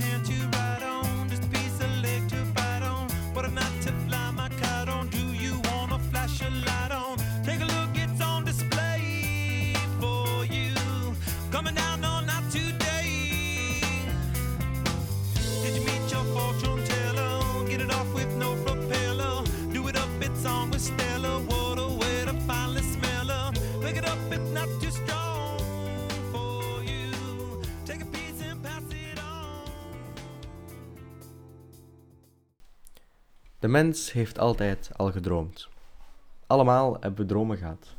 hand to De mens heeft altijd al gedroomd. Allemaal hebben we dromen gehad.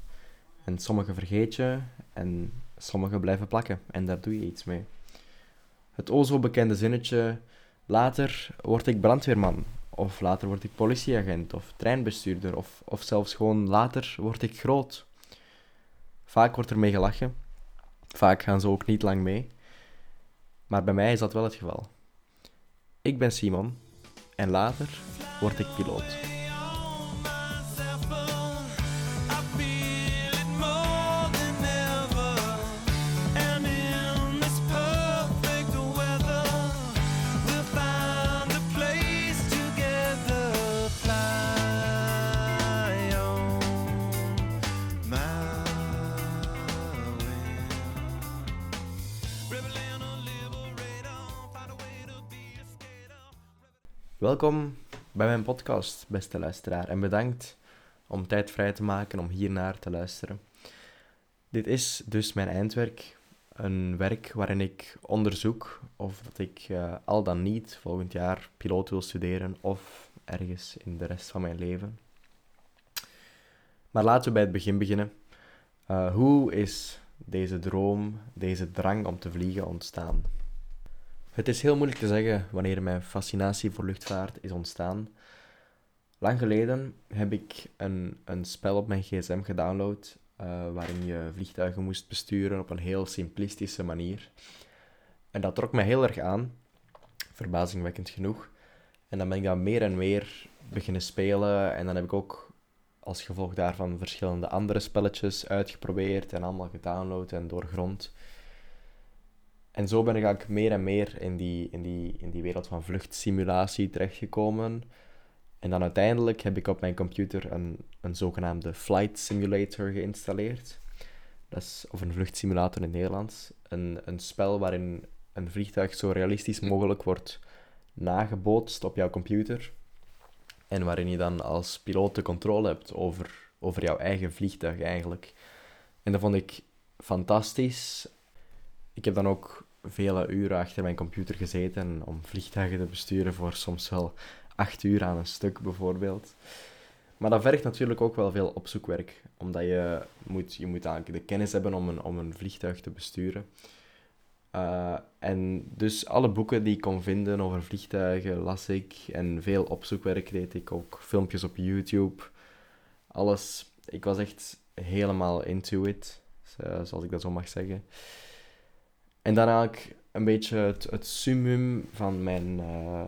En sommige vergeet je en sommige blijven plakken en daar doe je iets mee. Het o zo bekende zinnetje: later word ik brandweerman, of later word ik politieagent of treinbestuurder, of, of zelfs gewoon later word ik groot. Vaak wordt er mee gelachen, vaak gaan ze ook niet lang mee. Maar bij mij is dat wel het geval. Ik ben Simon en later word ik piloot. Welkom bij mijn podcast, beste luisteraar, en bedankt om tijd vrij te maken om hiernaar te luisteren. Dit is dus mijn eindwerk, een werk waarin ik onderzoek of dat ik uh, al dan niet volgend jaar piloot wil studeren of ergens in de rest van mijn leven. Maar laten we bij het begin beginnen. Uh, hoe is deze droom, deze drang om te vliegen ontstaan? Het is heel moeilijk te zeggen wanneer mijn fascinatie voor luchtvaart is ontstaan. Lang geleden heb ik een, een spel op mijn gsm gedownload uh, waarin je vliegtuigen moest besturen op een heel simplistische manier. En dat trok mij heel erg aan, verbazingwekkend genoeg. En dan ben ik dat meer en meer beginnen spelen en dan heb ik ook als gevolg daarvan verschillende andere spelletjes uitgeprobeerd en allemaal gedownload en doorgrond. En zo ben ik eigenlijk meer en meer in die, in die, in die wereld van vluchtsimulatie terechtgekomen. En dan uiteindelijk heb ik op mijn computer een, een zogenaamde flight simulator geïnstalleerd. Dat is, of een vluchtsimulator in het Nederlands. Een, een spel waarin een vliegtuig zo realistisch mogelijk wordt nagebootst op jouw computer. En waarin je dan als piloot de controle hebt over, over jouw eigen vliegtuig eigenlijk. En dat vond ik fantastisch. Ik heb dan ook vele uren achter mijn computer gezeten om vliegtuigen te besturen voor soms wel acht uur aan een stuk bijvoorbeeld. Maar dat vergt natuurlijk ook wel veel opzoekwerk, omdat je moet, je moet eigenlijk de kennis hebben om een, om een vliegtuig te besturen. Uh, en dus alle boeken die ik kon vinden over vliegtuigen las ik en veel opzoekwerk deed ik, ook filmpjes op YouTube. Alles, ik was echt helemaal into it, zoals ik dat zo mag zeggen. En dan eigenlijk een beetje het, summum van mijn uh,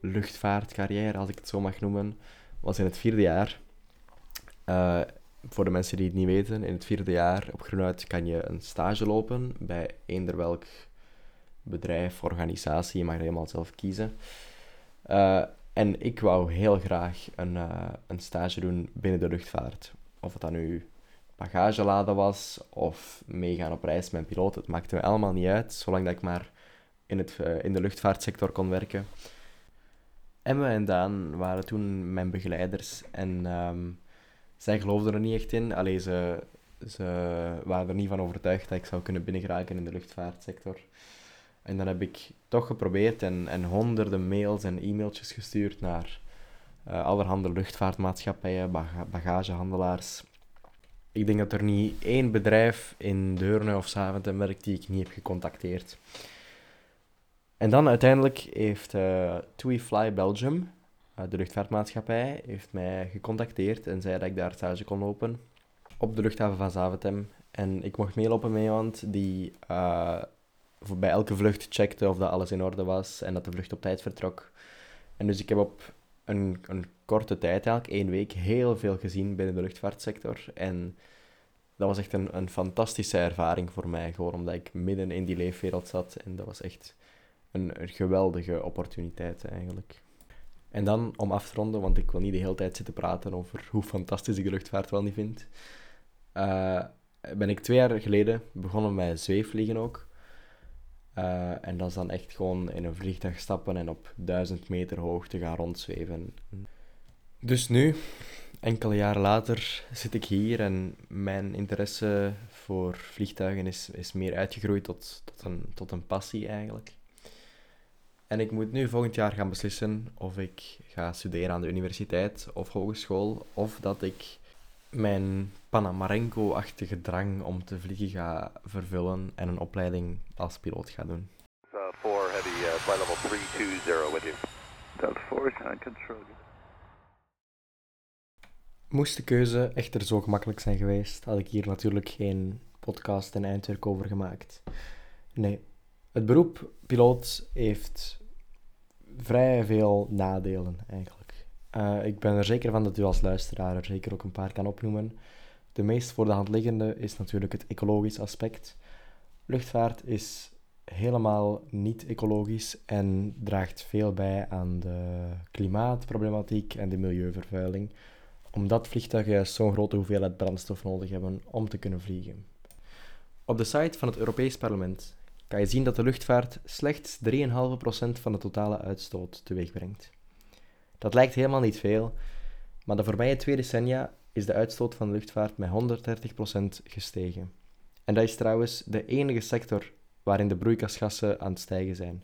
luchtvaartcarrière, als ik het zo mag noemen, was in het vierde jaar. Uh, voor de mensen die het niet weten, in het vierde jaar op Groenuit kan je een stage lopen bij eender welk bedrijf, organisatie, je mag helemaal zelf kiezen. Uh, en ik wou heel graag een, een stage doen binnen de luchtvaart. Of het dan nu bagageladen was of meegaan op reis met een piloot. Het maakte me allemaal niet uit, zolang dat ik maar in, het, uh, in de luchtvaartsector kon werken. Emma en Daan waren toen mijn begeleiders en um, zij geloofden er niet echt in. Alleen ze, ze waren er niet van overtuigd dat ik zou kunnen binnengeraken in de luchtvaartsector. En dan heb ik toch geprobeerd en, en honderden mails en e-mailtjes gestuurd naar uh, allerhande luchtvaartmaatschappijen, bagagehandelaars, ik denk dat er niet één bedrijf in Deurne of Zaventem werkt die ik niet heb gecontacteerd. En dan uiteindelijk heeft uh, TUI Fly Belgium, uh, de luchtvaartmaatschappij, heeft mij gecontacteerd en zei dat ik daar stage kon lopen op de luchthaven van Zaventem. En ik mocht meelopen met iemand die uh, bij elke vlucht checkte of dat alles in orde was en dat de vlucht op tijd vertrok. En dus ik heb op een, korte tijd, eigenlijk één week, heel veel gezien binnen de luchtvaartsector. En dat was echt een, een fantastische ervaring voor mij, gewoon omdat ik midden in die leefwereld zat. En dat was echt een, een geweldige opportuniteit eigenlijk. En dan, om af te ronden, want ik wil niet de hele tijd zitten praten over hoe fantastisch ik de luchtvaart wel niet vind, uh, ben ik twee jaar geleden begonnen met zweefvliegen ook. Uh, en dat is dan echt gewoon in een vliegtuig stappen en op duizend meter hoogte gaan rondzweven. Dus nu, enkele jaren later, zit ik hier en mijn interesse voor vliegtuigen is, is meer uitgegroeid tot, tot, een, tot een passie eigenlijk. En ik moet nu volgend jaar gaan beslissen of ik ga studeren aan de universiteit of hogeschool, of dat ik mijn Panamarenko-achtige drang om te vliegen ga vervullen en een opleiding als piloot ga doen. Uh, 4 Heavy, uh, flight level 320 with you. Delta 4 is on control. Moest de keuze echter zo gemakkelijk zijn geweest, had ik hier natuurlijk geen podcast en eindwerk over gemaakt. Nee, het beroep piloot heeft vrij veel nadelen eigenlijk. Uh, ik ben er zeker van dat u als luisteraar er zeker ook een paar kan opnoemen. De meest voor de hand liggende is natuurlijk het ecologisch aspect. Luchtvaart is helemaal niet ecologisch en draagt veel bij aan de klimaatproblematiek en de milieuvervuiling, omdat vliegtuigen juist zo'n grote hoeveelheid brandstof nodig hebben om te kunnen vliegen. Op de site van het Europees Parlement kan je zien dat de luchtvaart slechts 3,5% van de totale uitstoot teweegbrengt. Dat lijkt helemaal niet veel, maar de voorbije twee decennia is de uitstoot van de luchtvaart met 130% gestegen. En dat is trouwens de enige sector waarin de broeikasgassen aan het stijgen zijn.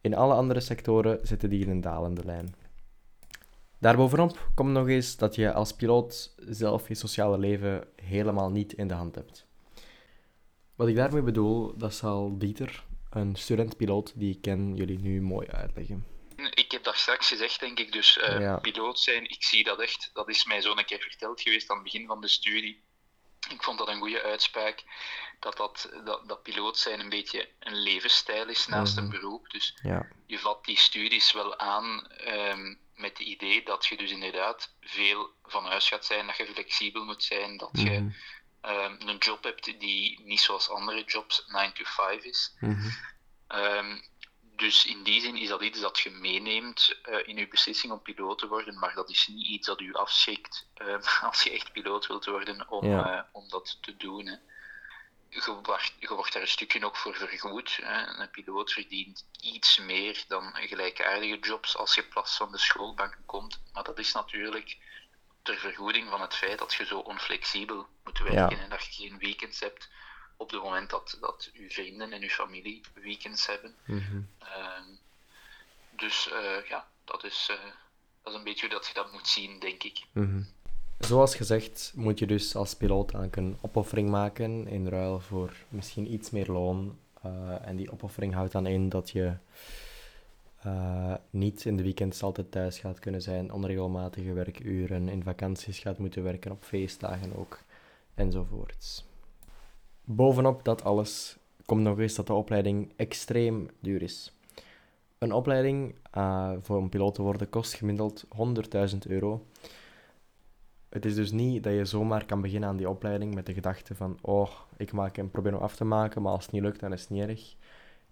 In alle andere sectoren zitten die in een dalende lijn. Daarbovenop komt nog eens dat je als piloot zelf je sociale leven helemaal niet in de hand hebt. Wat ik daarmee bedoel, dat zal Dieter, een student-piloot die ik ken, jullie nu mooi uitleggen. Heb dat straks gezegd, denk ik. Dus uh, ja. piloot zijn, ik zie dat echt. Dat is mij zo een keer verteld geweest aan het begin van de studie. Ik vond dat een goede uitspraak. Dat, dat, dat, dat piloot zijn een beetje een levensstijl is naast mm -hmm. een beroep. Dus ja. je vat die studies wel aan um, met het idee dat je dus inderdaad veel van huis gaat zijn, dat je flexibel moet zijn, dat je mm -hmm. um, een job hebt die niet zoals andere jobs 9 to 5 is. Mm -hmm. um, dus in die zin is dat iets dat je meeneemt uh, in je beslissing om piloot te worden, maar dat is niet iets dat u afschrikt uh, als je echt piloot wilt worden om, ja. uh, om dat te doen. Hè. Je, wordt, je wordt daar een stukje ook voor vergoed. Hè. Een piloot verdient iets meer dan gelijkaardige jobs als je plas van de schoolbank komt, maar dat is natuurlijk ter vergoeding van het feit dat je zo onflexibel moet werken Ja. en dat je geen weekends hebt op het moment dat, dat uw vrienden en uw familie weekends hebben. Mhm. Ehm, dus eh, ja, dat is, eh, dat is een beetje hoe dat je dat moet zien, denk ik. Mhm. Zoals gezegd moet je dus als piloot eigenlijk een opoffering maken in ruil voor misschien iets meer loon. Uh, en die opoffering houdt dan in dat je uh, niet in de weekends altijd thuis gaat kunnen zijn, onregelmatige werkuren, in vakanties gaat moeten werken, op feestdagen ook, enzovoorts. Bovenop dat alles komt nog eens dat de opleiding extreem duur is. Een opleiding uh, voor een piloot te worden kost gemiddeld 100.000 euro. Het is dus niet dat je zomaar kan beginnen aan die opleiding met de gedachte van oh, ik maak en probeer hem af te maken, maar als het niet lukt, dan is het niet erg.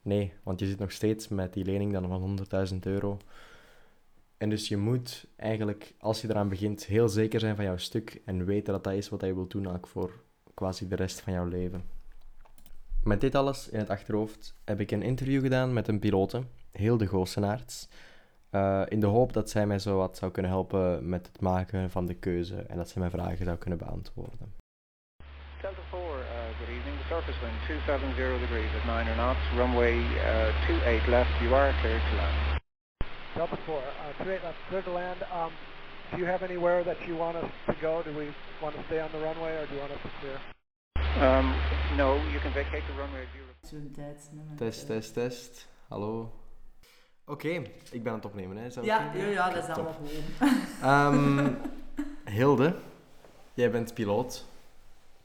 Nee, want je zit nog steeds met die lening dan van 100.000 euro. En dus je moet eigenlijk, als je eraan begint, heel zeker zijn van jouw stuk en weten dat dat is wat je wilt doen ook voor quasi de rest van jouw leven. Met dit alles in het achterhoofd heb ik een interview gedaan met een pilote, Hilde Goosenaerts, uh, in de hoop dat zij mij zo wat zou kunnen helpen met het maken van de keuze en dat zij mijn vragen zou kunnen beantwoorden. Delta 4, uh, good evening. The surface wind 270 degrees at 9 knots, runway uh, 28 left. You are cleared to land. Delta 4, uh, 28 left, clear to land. Um, do you have anywhere that you want us to go? Do we want to stay on the runway or do you want us to clear? Um, no, you can vacate the runway if you... Zo'n tijdsnummer. Test, test, test. Hallo. Oké, okay, ik ben aan het opnemen. Hè. Zou ja, ja, ja, dat is allemaal goed. um, Hilde, jij bent piloot.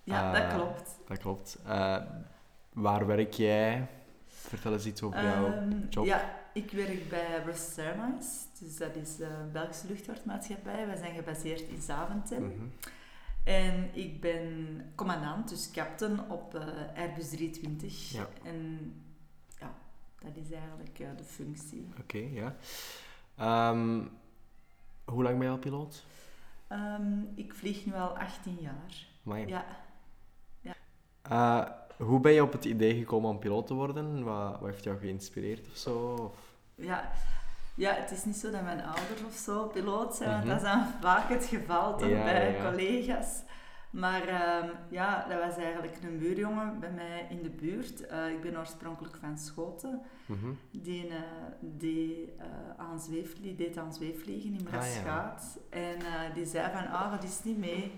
Ja, uh, dat klopt. Dat klopt. Uh, waar werk jij? Vertel eens iets over um, jouw job. Ja, ik werk bij Rust Airlines. Dus dat is een Belgische luchtvaartmaatschappij. Wij zijn gebaseerd in Zaventem. Mm -hmm. En ik ben commandant, dus captain op uh, Airbus 320. Ja. En ja, dat is eigenlijk uh, de functie. Oké, okay, ja. Um, hoe lang ben je al piloot? Um, ik vlieg nu al 18 jaar. Amai. Ja. ja. Uh, hoe ben je op het idee gekomen om piloot te worden? Wat, wat heeft jou geïnspireerd of zo? Of? Ja. ja, het is niet zo dat mijn ouders of zo piloot zijn, mm -hmm. want dat is dan vaak het geval toch ja, bij ja. collega's. Maar ehm, ja, dat was eigenlijk een buurjongen bij mij in de buurt. Eh, ik ben oorspronkelijk van Schoten. Mhm. Die, eh, die, eh, aan deed aan zweefvliegen in Ah, ja. Braschaat. En die zei van, ah, dat is niet mee.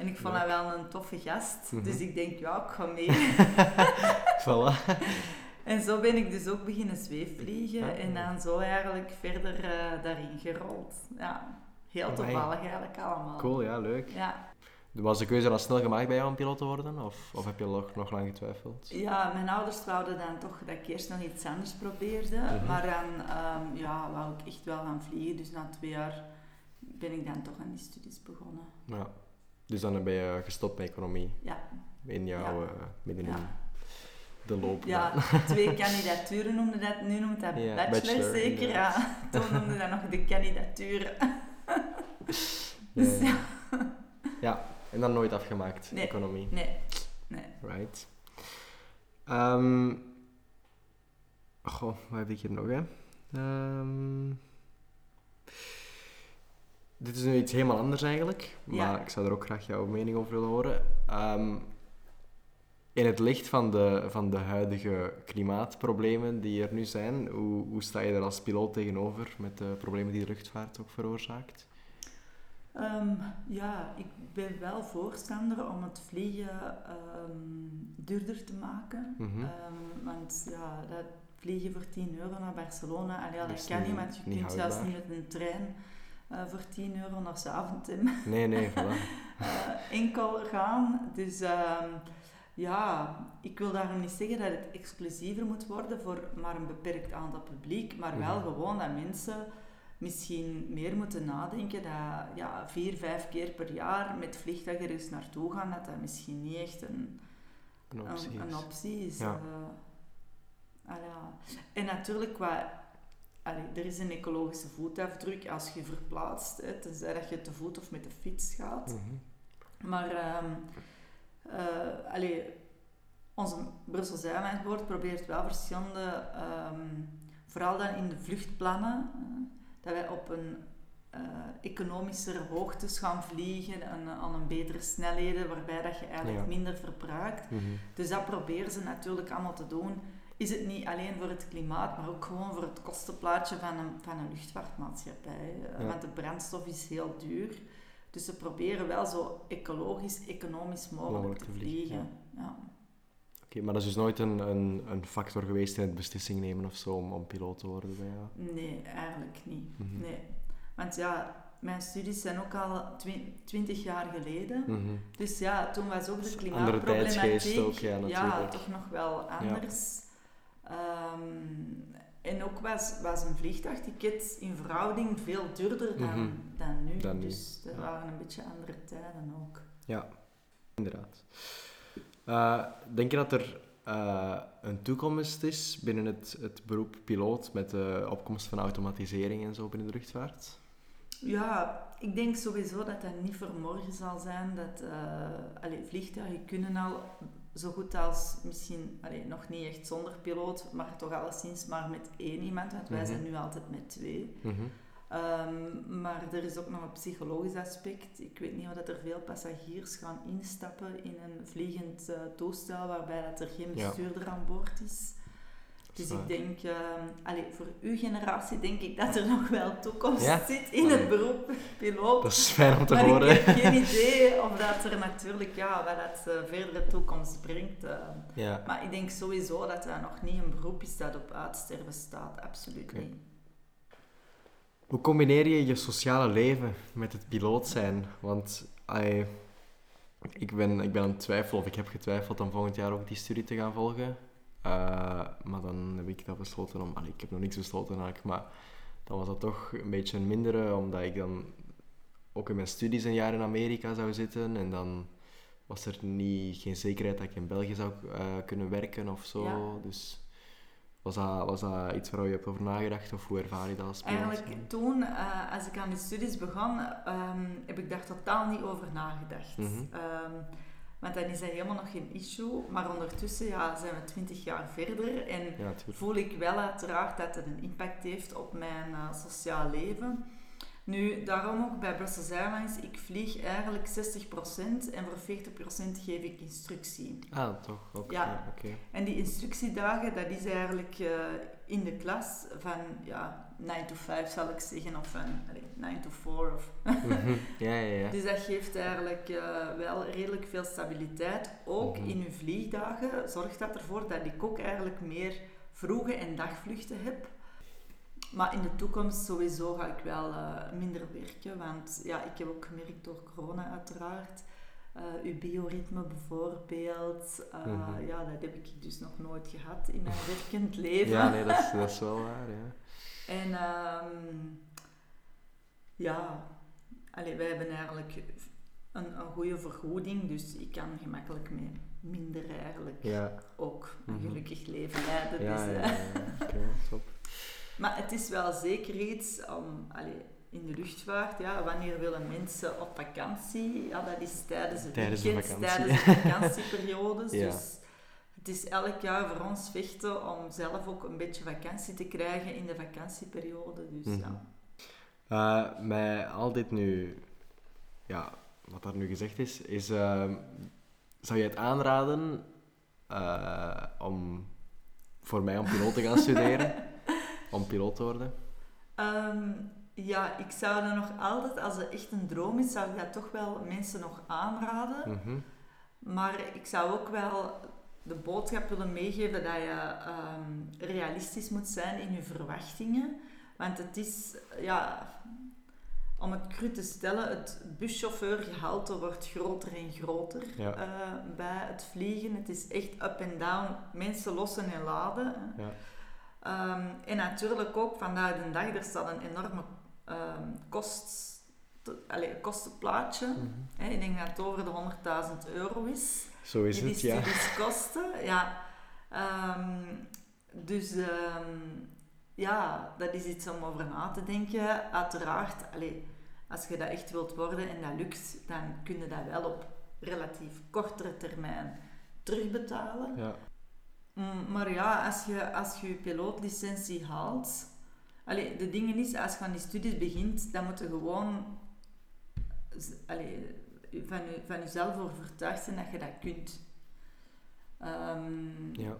En ik vond dat wel een toffe gast. Mhm. Dus ik denk, ja, ik ga mee. Voilà. en zo ben ik dus ook beginnen zweefvliegen. Ah. En dan zo eigenlijk verder eh, daarin gerold. Ja, heel Amai. toevallig eigenlijk allemaal. Cool, ja, leuk. Ja, Was de keuze dan snel gemaakt bij jou om piloot te worden? Of, of heb je nog, nog lang getwijfeld? Ja, mijn ouders wouden dan toch dat ik eerst nog iets anders probeerde. Mhm. Maar dan ehm, ja, wou ik echt wel gaan vliegen. Dus na twee jaar ben ik dan toch aan die studies begonnen. Ja. Dus dan ben je gestopt met economie Ja, in jouw, Ja. eh, midden in ja. de loop. ja twee kandidaturen noemde dat. Nu noemt dat Ja, bachelor, bachelor, zeker. Ja. Toen noemde dat nog de kandidaturen. dus Ja, ja, en dan nooit afgemaakt, Nee. economie. nee, nee. Right. Ehm goh, wat heb ik hier nog, hè? Ehm, dit is nu iets helemaal anders eigenlijk, maar Ja. ik zou er ook graag jouw mening over willen horen. Ehm, in het licht van de, van de huidige klimaatproblemen die er nu zijn, hoe, hoe sta je er als piloot tegenover met de problemen die de luchtvaart ook veroorzaakt? Ehm, ja, ik ben wel voorstander om het vliegen ehm, duurder te maken. Mhm. Want ja, dat vliegen voor 10 euro naar Barcelona, allee, Dat dat kan niet, want je kunt zelfs niet met een trein eh, voor 10 euro naar Zaventem Nee, nee, voilà. eh, enkel gaan. Dus ehm, ja, ik wil daarom niet zeggen dat het exclusiever moet worden voor maar een beperkt aantal publiek, maar wel Mhm. gewoon dat mensen misschien meer moeten nadenken dat ja, vier, vijf keer per jaar met vliegtuig ergens naartoe gaan, dat dat misschien niet echt een, Een optie een, een is. optie is. Ja. eh. Allee, ja. En natuurlijk, qua, allee, er is een ecologische voetafdruk als je verplaatst, hè, tenzij dat je te voet of met de fiets gaat. Mhm. Maar ehm eh, allee, onze Brusselse Airlinesboard probeert wel verschillende, ehm, vooral dan in de vluchtplannen, eh, dat wij op een eh economischere hoogtes gaan vliegen en aan een betere snelheden, waarbij dat je eigenlijk Ja. minder verbruikt. Mhm. Dus dat proberen ze natuurlijk allemaal te doen. Is het niet alleen voor het klimaat, maar ook gewoon voor het kostenplaatje van een, van een luchtvaartmaatschappij. Eh, Ja. Want de brandstof is heel duur. Dus ze proberen wel zo ecologisch, economisch mogelijk, Mogelijk te vliegen, vliegen. Ja. Oké, maar dat is dus nooit een, een, een factor geweest in het beslissing nemen of zo om, om piloot te worden bij jou? Nee, eigenlijk niet. Mhm. Nee. Want ja, mijn studies zijn ook al twintig jaar geleden. Mhm. Dus ja, toen was ook de klimaatproblematiek ook, ja, natuurlijk. toch nog wel anders. Ehm, en ook was, was een vliegtuigticket in verhouding veel duurder dan, Mhm. dan nu. Dan nu, dus dat ja. waren een beetje andere tijden ook. Ja, inderdaad. Eh, denk je dat er eh, een toekomst is binnen het, het beroep piloot met de opkomst van automatisering en zo binnen de luchtvaart? Ja, ik denk sowieso dat dat niet voor morgen zal zijn. Dat allee, vliegtuigen kunnen al zo goed als misschien allee, nog niet echt zonder piloot, maar toch alleszins maar met één iemand, want wij Mhm. zijn nu altijd met twee. Mhm. Ehm, maar er is ook nog een psychologisch aspect. Ik weet niet of dat er veel passagiers gaan instappen in een vliegend eh, toestel waarbij dat er geen Ja. bestuurder aan boord is. Dus ik denk, ehm, allee, voor uw generatie denk ik dat er nog wel toekomst Ja? zit in het beroep piloot. Dat is fijn om te maar horen. ik heb geen idee of dat er natuurlijk, ja, wat dat eh, verdere toekomst brengt. eh. Ja. maar ik denk sowieso dat dat nog niet een beroep is dat op uitsterven staat. Absoluut niet. Hoe combineer je je sociale leven met het piloot zijn? Want ai, ik, ben, ik ben aan het twijfelen, of ik heb getwijfeld om volgend jaar ook die studie te gaan volgen. Eh, maar dan heb ik dat besloten om... allee, ik heb nog niks besloten eigenlijk, maar dan was dat toch een beetje een mindere, omdat ik dan ook in mijn studies een jaar in Amerika zou zitten. En dan was er niet, geen zekerheid dat ik in België zou eh, kunnen werken of zo. Ja. Dus was dat, was dat iets waar je hebt over nagedacht? Of hoe ervaar je dat als? Eigenlijk toen, eh, als ik aan die studies begon, ehm, heb ik daar totaal niet over nagedacht. Mhm. Ehm, want dan is dat helemaal nog geen issue. Maar ondertussen ja, zijn we twintig jaar verder en Ja, voel ik wel uiteraard dat het een impact heeft op mijn eh, sociaal leven. Nu, daarom ook bij Brussels Airlines, ik vlieg eigenlijk 60% en voor 40% geef ik instructie. Ah, toch? Ook, Ja. Oké. En die instructiedagen, dat is eigenlijk eh, in de klas van ja, 9 to 5 zal ik zeggen, of allee, 9 to 4. Of Mhm. Ja, ja, ja. Dus dat geeft eigenlijk eh, wel redelijk veel stabiliteit. Ook Mhm. in uw vliegdagen zorgt dat ervoor dat ik ook eigenlijk meer vroege en dagvluchten heb. Maar in de toekomst sowieso ga ik wel eh, minder werken, want ja, ik heb ook gemerkt door corona uiteraard, eh uw bioritme bijvoorbeeld, Mhm. ja, dat heb ik dus nog nooit gehad in mijn werkend leven. Ja, nee, dat is, dat is wel waar, ja. En ehm, ja, allee, wij hebben eigenlijk een, een goede vergoeding, dus ik kan gemakkelijk met minder eigenlijk Ja, ook een Mhm. gelukkig leven leiden. ja, dus, ja, eh, ja, top. Maar het is wel zeker iets om, allee, in de luchtvaart, ja, wanneer willen mensen op vakantie? Ja, dat is tijdens het Tijdens de weekend, vakantie. tijdens de vakantieperiodes. Dus het is elk jaar voor ons vechten om zelf ook een beetje vakantie te krijgen in de vakantieperiode. Dus Mhm. ja. Eh, met al dit nu, ja, wat daar nu gezegd is, is ehm, zou je het aanraden eh, om voor mij om piloot te gaan studeren? om piloot te worden? Ehm, ja, ik zou dat nog altijd, als het echt een droom is, zou ik dat toch wel mensen nog aanraden. Mhm. Maar ik zou ook wel de boodschap willen meegeven dat je ehm, realistisch moet zijn in je verwachtingen. Want het is, ja, om het cru te stellen, het buschauffeurgehalte wordt groter en groter Ja. eh, bij het vliegen. Het is echt up en down, mensen lossen en laden. Ja. Ehm, en natuurlijk ook vandaag de dag, er staat een enorme ehm, kost, allee, kostenplaatje. Hè, ik denk dat het over de 100.000 euro is. Zo is die het, ja. studieskosten. Ja. Ehm, dus ehm, ja, dat is iets om over na te denken. Uiteraard, allee, als je dat echt wilt worden en dat lukt, dan kun je dat wel op relatief kortere termijn terugbetalen. ja. Mm, maar ja, als je, als je je pilootlicentie haalt... Allee, de dingen is, als je aan die studies begint, dan moet je gewoon allee, van, je, van jezelf overtuigd zijn dat je dat kunt. Ehm, ja.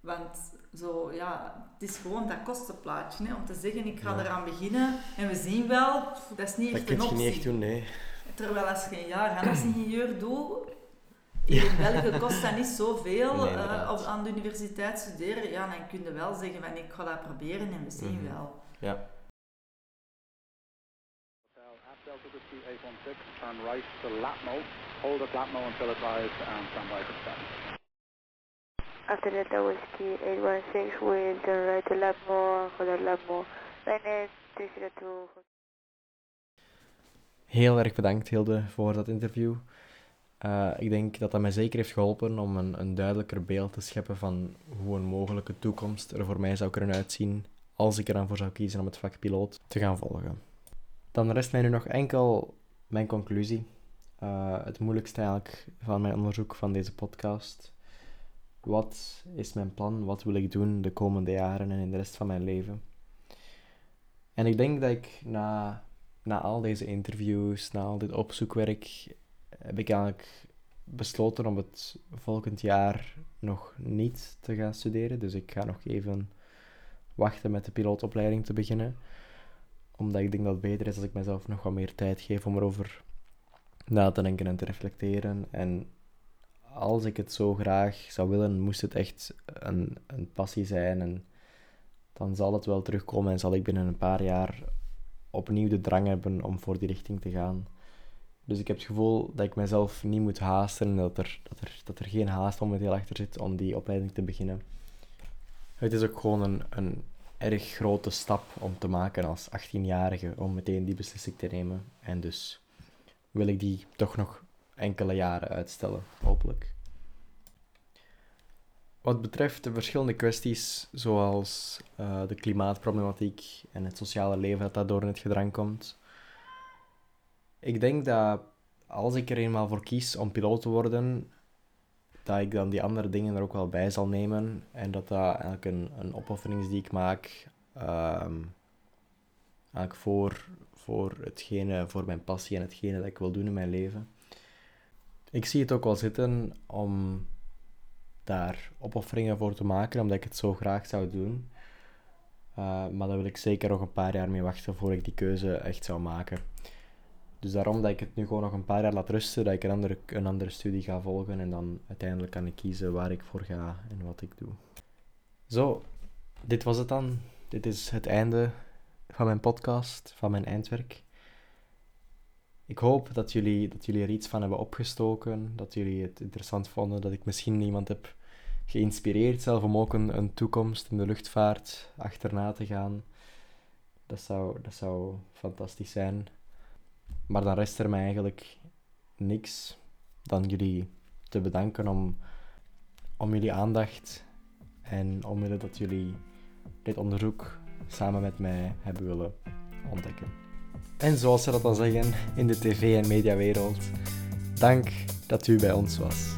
Want zo, ja, het is gewoon dat kostenplaatje. Hè, om te zeggen, ik ga Ja. eraan beginnen en we zien wel, dat is niet Dat echt kun je optie. niet echt doen, nee. Terwijl als je een jaar handelsingenieur doet, hier in België kost dat niet zoveel Nee, eh, aan de universiteit studeren. Ja, dan kun je wel zeggen van ik ga dat proberen en we zien Mhm. wel. Ja. 286, turn right to Latmo. Hold at Latmo until advised and stand by for step. After Delta Whiskey 816, we turn right to Latmo, hold at Latmo. Heel erg bedankt Hilde voor dat interview. Uh, ik denk dat dat mij zeker heeft geholpen om een, een duidelijker beeld te scheppen van hoe een mogelijke toekomst er voor mij zou kunnen uitzien als ik eraan voor zou kiezen om het vakpiloot te gaan volgen. Dan rest mij nu nog enkel mijn conclusie. Eh, het moeilijkste eigenlijk van mijn onderzoek van deze podcast. Wat is mijn plan? Wat wil ik doen de komende jaren en in de rest van mijn leven? En ik denk dat ik na na al deze interviews, na al dit opzoekwerk, heb ik eigenlijk besloten om het volgend jaar nog niet te gaan studeren. Dus ik ga nog even wachten met de pilootopleiding te beginnen. Omdat ik denk dat het beter is als ik mezelf nog wat meer tijd geef om erover na te denken en te reflecteren. En als ik het zo graag zou willen, moest het echt een, een passie zijn. En dan zal het wel terugkomen en zal ik binnen een paar jaar opnieuw de drang hebben om voor die richting te gaan. Dus ik heb het gevoel dat ik mezelf niet moet haasten en dat er, dat er, dat er geen haast momenteel achter zit om die opleiding te beginnen. Het is ook gewoon een, een erg grote stap om te maken als 18-jarige om meteen die beslissing te nemen. En dus wil ik die toch nog enkele jaren uitstellen, hopelijk. Wat betreft de verschillende kwesties, zoals eh, de klimaatproblematiek en het sociale leven dat daardoor in het gedrang komt. Ik denk dat als ik er eenmaal voor kies om piloot te worden, dat ik dan die andere dingen er ook wel bij zal nemen. En dat dat eigenlijk een, een opoffering is die ik maak ehm, eigenlijk voor, voor, hetgene, voor mijn passie en hetgene dat ik wil doen in mijn leven. Ik zie het ook wel zitten om daar opofferingen voor te maken, omdat ik het zo graag zou doen. Uh, maar daar wil ik zeker nog een paar jaar mee wachten voor ik die keuze echt zou maken. Dus daarom dat ik het nu gewoon nog een paar jaar laat rusten, dat ik een andere, een andere studie ga volgen en dan uiteindelijk kan ik kiezen waar ik voor ga en wat ik doe. Zo, dit was het dan. Dit is het einde van mijn podcast, van mijn eindwerk. Ik hoop dat jullie, dat jullie er iets van hebben opgestoken, dat jullie het interessant vonden, dat ik misschien iemand heb geïnspireerd zelf om ook een, een toekomst in de luchtvaart achterna te gaan. Dat zou, dat zou fantastisch zijn. Maar dan rest er mij eigenlijk niks dan jullie te bedanken om, om jullie aandacht en om dat jullie dit onderzoek samen met mij hebben willen ontdekken. En zoals ze dat dan zeggen in de tv- en mediawereld, dank dat u bij ons was.